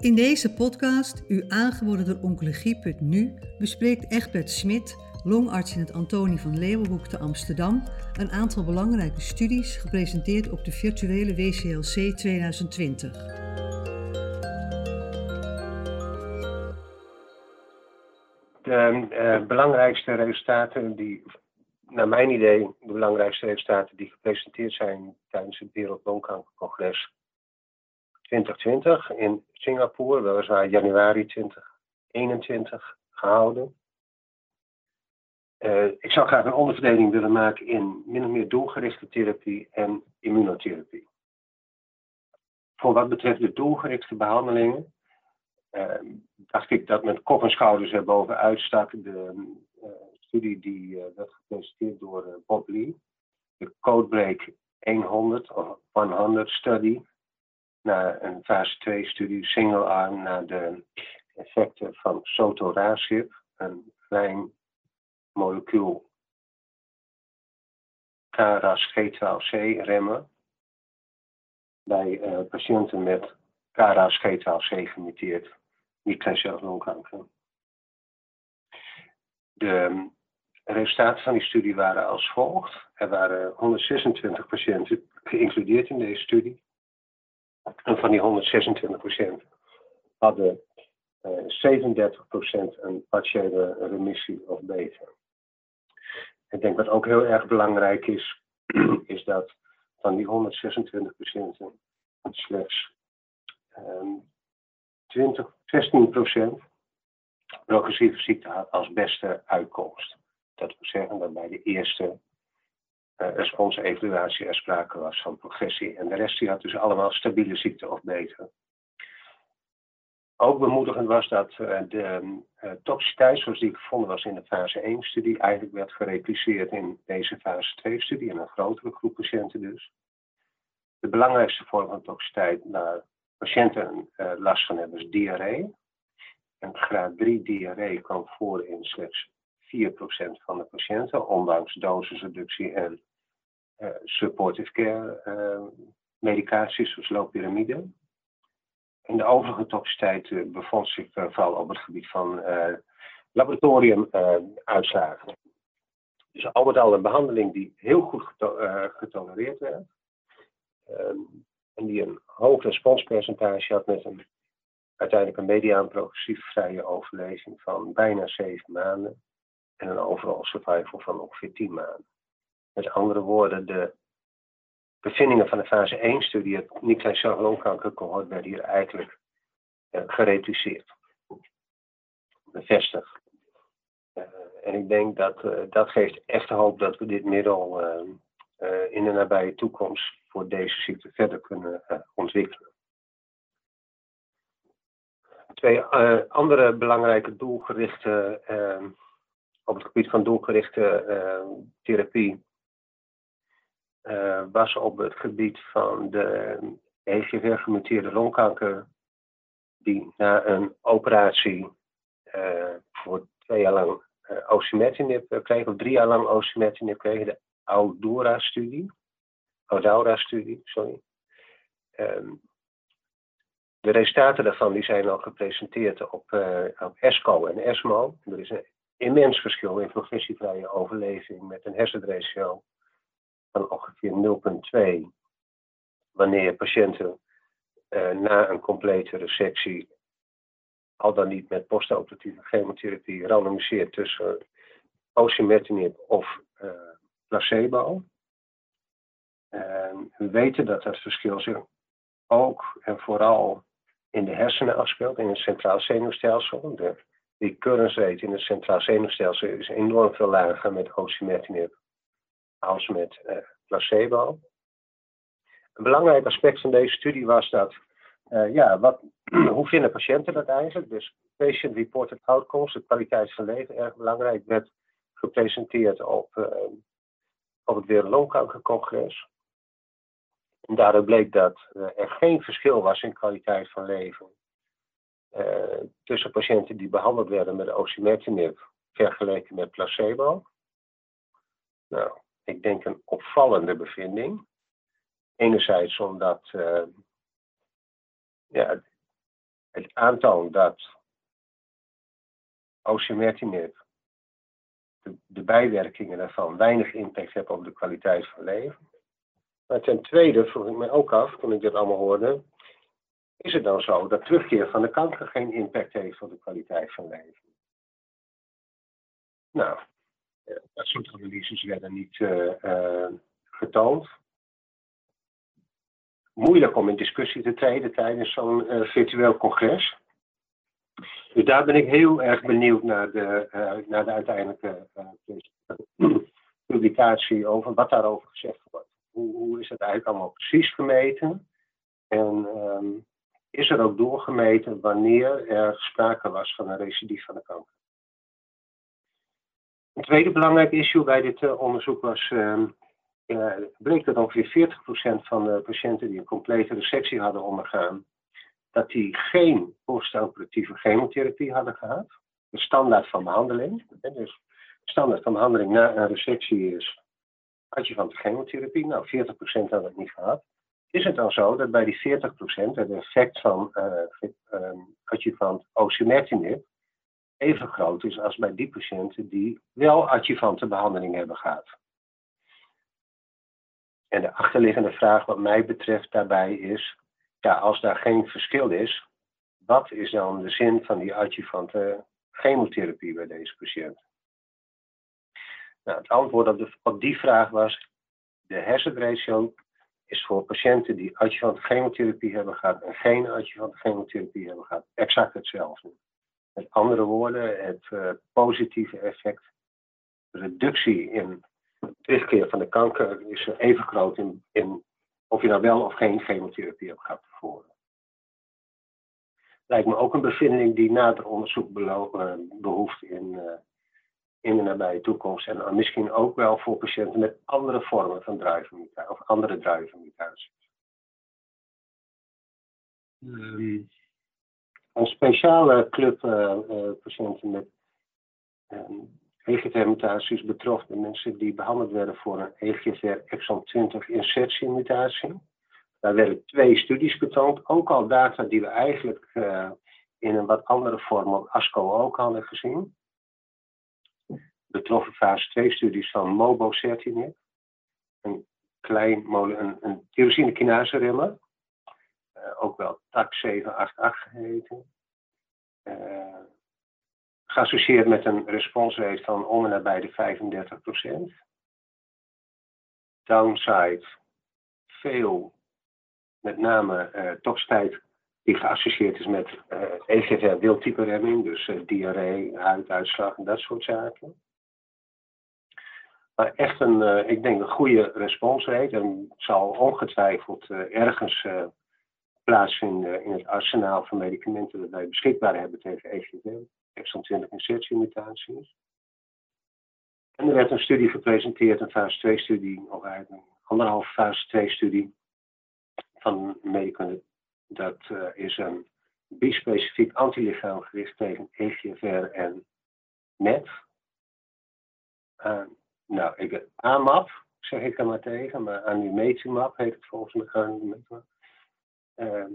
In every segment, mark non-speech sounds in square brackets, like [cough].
In deze podcast, u aangeboden door Oncologie.nu, bespreekt Egbert Smit, longarts in het Antonie van Leeuwenhoek te Amsterdam, een aantal belangrijke studies gepresenteerd op de virtuele WCLC 2020. De uh, belangrijkste resultaten die, naar mijn idee, de belangrijkste resultaten die gepresenteerd zijn tijdens het Wereld Longkankercongres 2020 in Singapore, weliswaar januari 2021 gehouden. Uh, ik zou graag een onderverdeling willen maken in min of meer doelgerichte therapie en immunotherapie. Voor wat betreft de doelgerichte behandelingen, uh, dacht ik dat met kop en schouders erboven uitstak de uh, studie die werd gepresenteerd door Bob Lee, de Codebreak 100 of 100 study, naar een fase 2 studie, single arm, naar de effecten van sotorasib, een klein molecuul KRAS G12C remmen bij uh, patiënten met KRAS G12C gemuteerd niet-kleincellig longkanker. De resultaten van die studie waren als volgt. Er waren 126 patiënten geïncludeerd in deze studie. En van die 126% hadden uh, eh, 37% een partiële remissie of beter. Ik denk wat ook heel erg belangrijk is, [clears throat] is dat van die 126 patiënten slechts um, 20, 16% progressieve ziekte had als beste uitkomst. Dat wil zeggen dat bij de eerste responsevaluatie er sprake was van progressie. En de rest die had dus allemaal stabiele ziekte of beter. Ook bemoedigend was dat uh, de uh, toxiciteit, zoals die gevonden was in de fase 1-studie, eigenlijk werd gerepliceerd in deze fase 2-studie, in een grotere groep patiënten dus. De belangrijkste vorm van toxiciteit waar patiënten last van hebben is diarree. En graad 3 diarree kwam voor in slechts 4% van de patiënten, ondanks dosisreductie en supportive care uh, medicaties, zoals loperamide. En de overige toxiciteit uh, bevond zich vooral op het gebied van laboratoriumuitslagen. dus al met al een behandeling die heel goed geto getolereerd werd. Um, en die een hoog responspercentage had met een uiteindelijk een mediaan progressief vrije overleving van bijna 7 maanden en een overall survival van ongeveer 10 maanden. Met andere woorden, de bevindingen van de fase 1-studie, het longkankercohort, werden hier eigenlijk uh, gereduceerd. Bevestigd. Uh, en ik denk dat uh, dat geeft echt hoop dat we dit middel in de nabije toekomst voor deze ziekte verder kunnen ontwikkelen. Twee andere belangrijke doelgerichte, op het gebied van doelgerichte therapie uh, was op het gebied van de HGV-gemuteerde longkanker, die na een operatie uh, voor twee jaar lang uh, osimertinib kreeg, of drie jaar lang osimertinib kreeg, de Audora-studie. Audora-studie, sorry. Um, de resultaten daarvan die zijn al gepresenteerd op, op ESCO en ESMO. Er is een immens verschil in progressievrije overleving met een hersenratio van ongeveer 0,2 wanneer patiënten uh, na een complete resectie, al dan niet met postoperatieve chemotherapie, randomiseert tussen osimertinib of uh, placebo. We weten dat dat verschil zich ook en vooral in de hersenen afspeelt, in het centraal zenuwstelsel. De recurrence rate in het centraal zenuwstelsel is enorm veel lager met osimertinib als met uh, placebo. Een belangrijk aspect van deze studie was dat, uh, ja, wat, [clears throat] hoe vinden patiënten dat eigenlijk? Dus patient-reported outcomes, de kwaliteit van leven, erg belangrijk, werd gepresenteerd op, uh, op het Wereldlongkankercongres. En daardoor bleek dat er geen verschil was in kwaliteit van leven tussen patiënten die behandeld werden met osimertinib vergeleken met placebo. Nou, ik denk, een opvallende bevinding. Enerzijds omdat uh, ja, het aantoont dat osimertinib, de, de bijwerkingen daarvan, weinig impact hebben op de kwaliteit van leven. Maar ten tweede vroeg ik me ook af, toen ik dit allemaal hoorde, is het dan zo dat terugkeer van de kanker geen impact heeft op de kwaliteit van leven? Nou, dat soort analyses werden niet uh, uh, getoond. Moeilijk om in discussie te treden tijdens zo'n virtueel congres. Dus daar ben ik heel erg benieuwd naar de, naar de uiteindelijke [clears throat] publicatie over wat daarover gezegd wordt. Hoe, hoe is het eigenlijk allemaal precies gemeten? En um, is er ook doorgemeten wanneer er sprake was van een recidief van de kanker? Een tweede belangrijk issue bij dit uh, onderzoek was, uh, uh, bleek dat ongeveer 40% van de patiënten die een complete resectie hadden ondergaan, dat die geen postoperatieve chemotherapie hadden gehad. De standaard van behandeling. Dus de standaard van behandeling na een resectie is adjuvant chemotherapie. Nou, 40% hadden het niet gehad. Is het dan zo dat bij die 40% het effect van uh, adjuvant osimertinib even groot is als bij die patiënten die wel adjuvante behandeling hebben gehad. En de achterliggende vraag wat mij betreft daarbij is, ja, als daar geen verschil is, wat is dan de zin van die adjuvante chemotherapie bij deze patiënt? Nou, het antwoord op, op die vraag was, de hersenratio is voor patiënten die adjuvante chemotherapie hebben gehad en geen adjuvante chemotherapie hebben gehad, exact hetzelfde. Met andere woorden, het uh, positieve effect, reductie in terugkeer van de kanker is even groot in, in of je nou wel of geen chemotherapie hebt gehad tevoren. Lijkt me ook een bevinding die nader onderzoek uh, behoeft in, uh, in de nabije toekomst. En misschien ook wel voor patiënten met andere vormen van druivenmutatie of andere druivenmutaties. Um, een speciale club uh, uh, patiënten met um, EGFR-mutaties betrof de mensen die behandeld werden voor een EGFR exon 20 insertiemutatie. Daar werden twee studies getoond, ook al data die we eigenlijk uh, in een wat andere vorm op ASCO ook hadden gezien. Betroffen fase 2 studies van mobocertinib, een klein een, een tyrosine kinase remmer ook wel TAC 788 geheten. Uh, geassocieerd met een responsrate van om en nabij de 35%. Downside, veel, met name uh, die geassocieerd is met uh, EGFR wildtype remming, dus diarree, huiduitslag en dat soort zaken. Maar echt een, ik denk een goede responsrate en zal ongetwijfeld ergens plaatsvinden in het arsenaal van medicamenten dat wij beschikbaar hebben tegen EGD, exon 20 insertiemutaties. En er werd een studie gepresenteerd, een fase 2 studie, of eigenlijk een anderhalf fase 2 studie van medicamenten. Dat uh, is een bispecifiek antilichaam gericht tegen EGFR en MET. Uh, nou, ik, AMAP zeg ik er maar tegen, maar Animetumab heet het volgens mij. Ehm,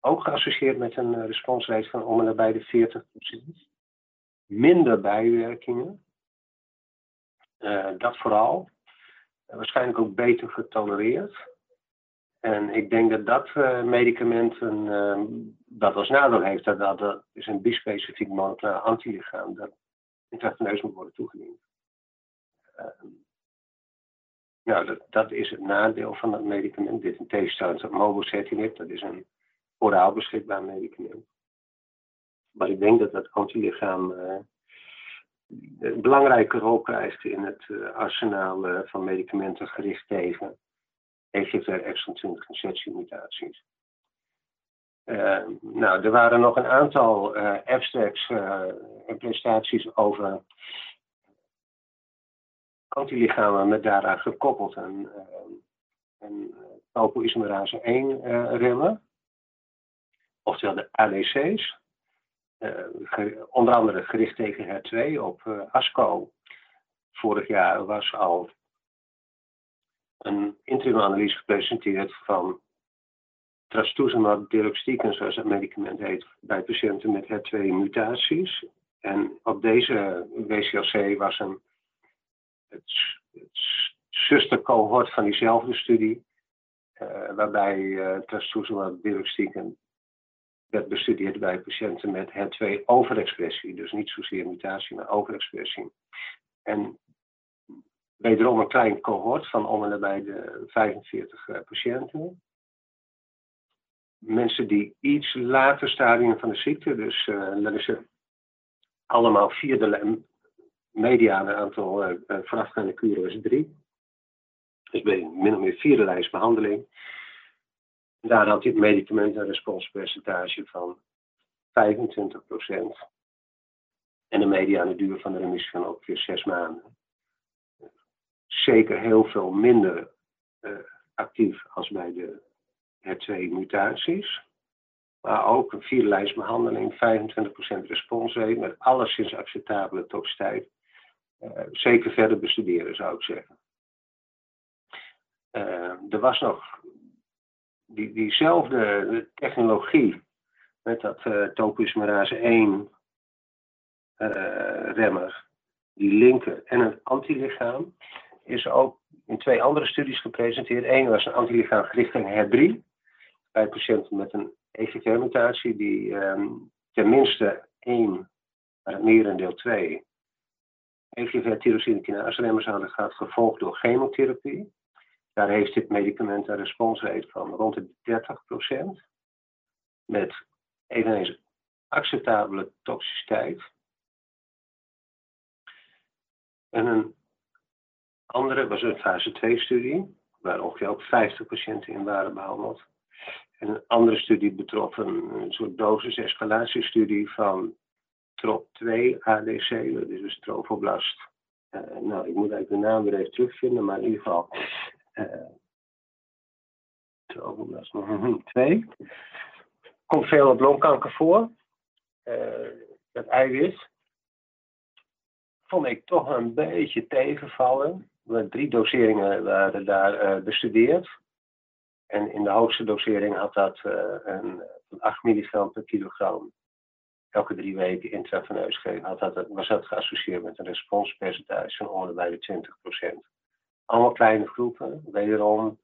ook geassocieerd met een uh, responsrate van om en nabij de 40%. Minder bijwerkingen. Uh, dat vooral. Uh, waarschijnlijk ook beter getolereerd. En ik denk dat dat medicament een, ehm, dat als nadeel heeft, dat dat, is een bispecifiek moleculair antilichaam dat intraveneus moet worden toegediend. Ehm, nou, dat, dat, is het nadeel van dat medicament. Dit in tegenstelling tot mobocertinib, dat is een oraal beschikbaar medicament. Maar ik denk dat dat antilichaam uh, een belangrijke rol krijgt in het uh, arsenaal uh, van medicamenten gericht tegen EGFR exon 20 insertiemutaties. nou, er waren nog een aantal abstracts en prestaties over antilichamen met daaraan gekoppeld een, een topoisomerase 1 remmen, oftewel de ADC's. Onder andere gericht tegen HER2 op ASCO. Vorig jaar was al een interimanalyse gepresenteerd van trastuzumab deruxtecan, zoals het medicament heet, bij patiënten met HER2-mutaties. En op deze WCLC was een, het, het zustercohort van diezelfde studie, uh, waarbij uh, trastuzumab deruxtecan werd bestudeerd bij patiënten met HER2-overexpressie. Dus niet zozeer mutatie, maar overexpressie. En wederom een klein cohort van om en de 45 uh, patiënten mensen die iets later stadium van de ziekte, dus uh, dat is allemaal vierde mediane aantal uh, voorafgaande kuren was drie. Dus ben min of meer vierde lijst behandeling. Daar had hij het medicament een responspercentage van 25%. En de mediane duur van de remissie van ongeveer zes maanden. Zeker heel veel minder uh, actief als bij de HER2-mutaties. Maar ook een vierlijstbehandeling, 25% responsrate met alleszins acceptabele toxiteit. Uh, zeker verder bestuderen zou ik zeggen. Uh, er was nog die, diezelfde technologie met dat uh, topoisomerase 1 remmer, die linker en een antilichaam, is ook in twee andere studies gepresenteerd. Eén was een antilichaam gericht tegen HER3 bij patiënten met een EGFR-mutatie die um, tenminste één, maar het merendeel twee, EGFR-tyrosine remmers hadden gehad, gevolgd door chemotherapie. Daar heeft dit medicament een responsrate van rond de 30%, met eveneens acceptabele toxiciteit. En een andere was een fase 2-studie, waar ongeveer ook 50 patiënten in waren behandeld. En een andere studie betrof een, een soort dosis-escalatiestudie van TROP2 ADC, dat is dus trofoblast. Uh, nou, ik moet eigenlijk de naam weer even terugvinden, maar in ieder geval uh, trofoblast 2. Komt veel op longkanker voor. Uh, dat eiwit vond ik toch een beetje tegenvallen. Drie doseringen waren daar bestudeerd. En in de hoogste dosering had dat een, 8 milligram per kilogram elke drie weken intraveneus geven. Had dat, was dat geassocieerd met een responspercentage van ongeveer de 20%. Allemaal kleine groepen, wederom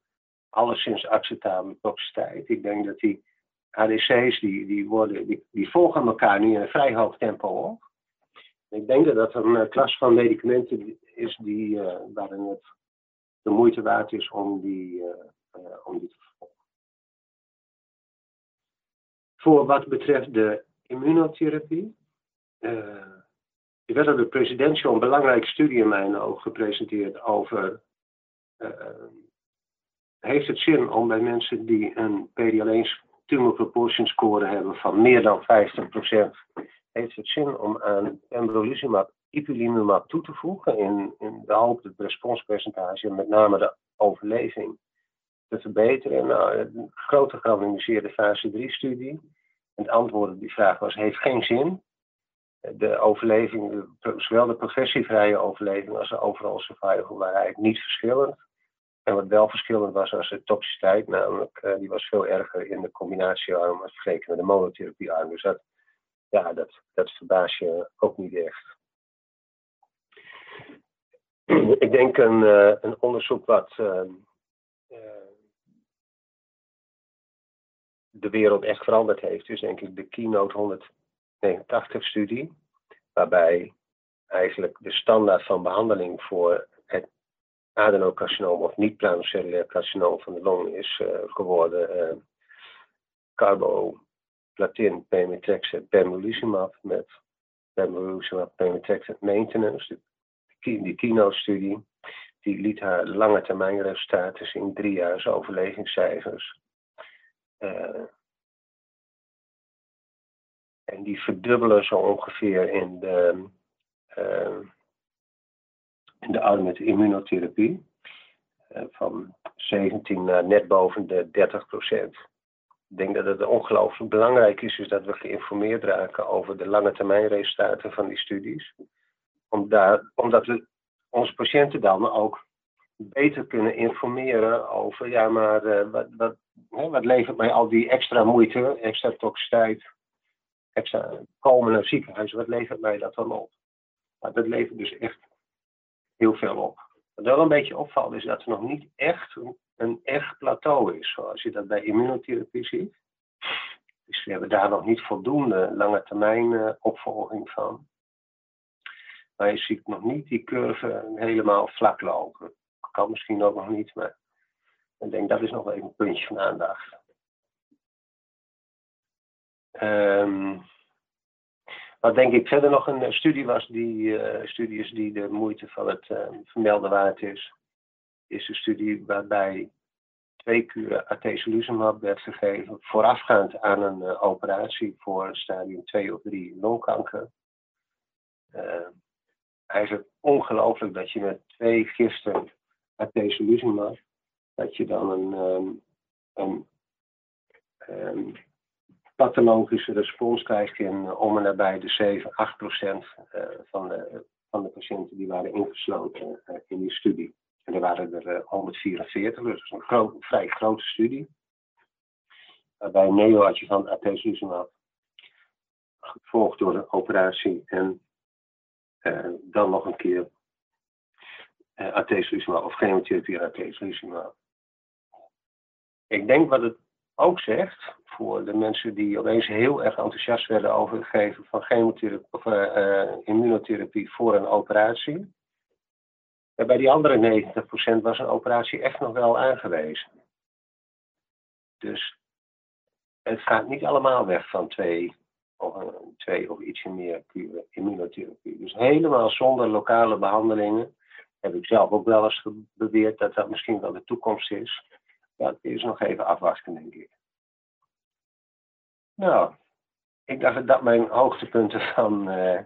alleszins acceptabele toxiciteit. Ik denk dat die ADC's die, die, worden, die, die volgen elkaar nu in een vrij hoog tempo op. Ik denk dat dat een uh, klas van medicamenten is die, uh, waarin het de moeite waard is om die, uh, om die te vervolgen. Voor wat betreft de immunotherapie. er werd door de presidential een belangrijke studie in mijn ogen gepresenteerd over heeft het zin om bij mensen die een PD-L1 tumor proportion score hebben van meer dan 50%, heeft het zin om aan pembrolizumab ipilimumab toe te voegen in, in de hoop het responspercentage, met name de overleving, te verbeteren. Nou, een grote gerandomiseerde fase 3-studie. Het antwoord op die vraag was, heeft geen zin. De overleving, zowel de progressievrije overleving als de overall survival waren eigenlijk niet verschillend. En wat wel verschillend was, was de toxiciteit, namelijk uh, die was veel erger in de combinatiearm als vergeleken met de monotherapiearm. Dus dat, ja, dat, dat verbaast je ook niet echt. Ik denk een, uh, een onderzoek wat uh, de wereld echt veranderd heeft, is denk ik de Keynote 189-studie, waarbij eigenlijk de standaard van behandeling voor het adenocarcinoom of niet-planocellulair carcinoom van de long is uh, geworden uh, carboplatin pemetrexed pembrolizumab met pembrolizumab pemetrexed maintenance, die Keynote-studie. Die liet haar lange termijn resultaten zien, drie jaar overlevingscijfers. Uh, en die verdubbelen zo ongeveer in de, uh, in de arm met immunotherapie. Uh, van 17 naar net boven de 30 procent. Ik denk dat het ongelooflijk belangrijk is, dat we geïnformeerd raken over de lange termijn resultaten van die studies. Omdat we onze patiënten dan ook beter kunnen informeren over, ja, maar uh, wat, wat, hè, wat levert mij al die extra moeite, extra toxiteit, extra komen naar het ziekenhuis, wat levert mij dat dan op? Nou, dat levert dus echt heel veel op. Wat wel een beetje opvalt is dat er nog niet echt een, echt plateau is, zoals je dat bij immunotherapie ziet. Dus we hebben daar nog niet voldoende lange termijn uh, opvolging van. Maar je ziet nog niet die curve helemaal vlak lopen. Kan misschien ook nog niet, maar ik denk dat is nog even een puntje van aandacht. Um, wat denk ik verder nog een studie was, die uh, studie is die de moeite van het uh, vermelden waard is, is een studie waarbij twee kuren atezolizumab werd gegeven voorafgaand aan een uh, operatie voor stadium 2 of 3 longkanker. Uh, eigenlijk ongelooflijk dat je met twee gisten atezolizumab, dat je dan een, um, een um, pathologische respons krijgt in om en nabij de 7, 8 procent uh, van, de, van de patiënten die waren ingesloten uh, in die studie. En er waren er uh, 144, dus een vrij grote studie. Waarbij neoadjuvant atezolizumab gevolgd door een operatie en dan nog een keer uh, atezolizumab of chemotherapie atezolizumab. Ik denk wat het ook zegt, voor de mensen die opeens heel erg enthousiast werden over het geven van chemotherapie of uh, immunotherapie voor een operatie. En bij die andere 90% was een operatie echt nog wel aangewezen. Dus het gaat niet allemaal weg van twee of twee of ietsje meer immunotherapie. Dus helemaal zonder lokale behandelingen. Heb ik zelf ook wel eens beweerd dat dat misschien wel de toekomst is. Dat is nog even afwachten, denk ik. Nou, ik dacht dat dat mijn hoogtepunten van, uh,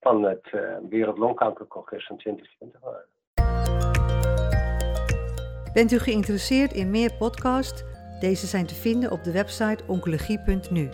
van het uh, Wereldlongkankercongres van 2020 waren. Bent u geïnteresseerd in meer podcasts? Deze zijn te vinden op de website oncologie.nu.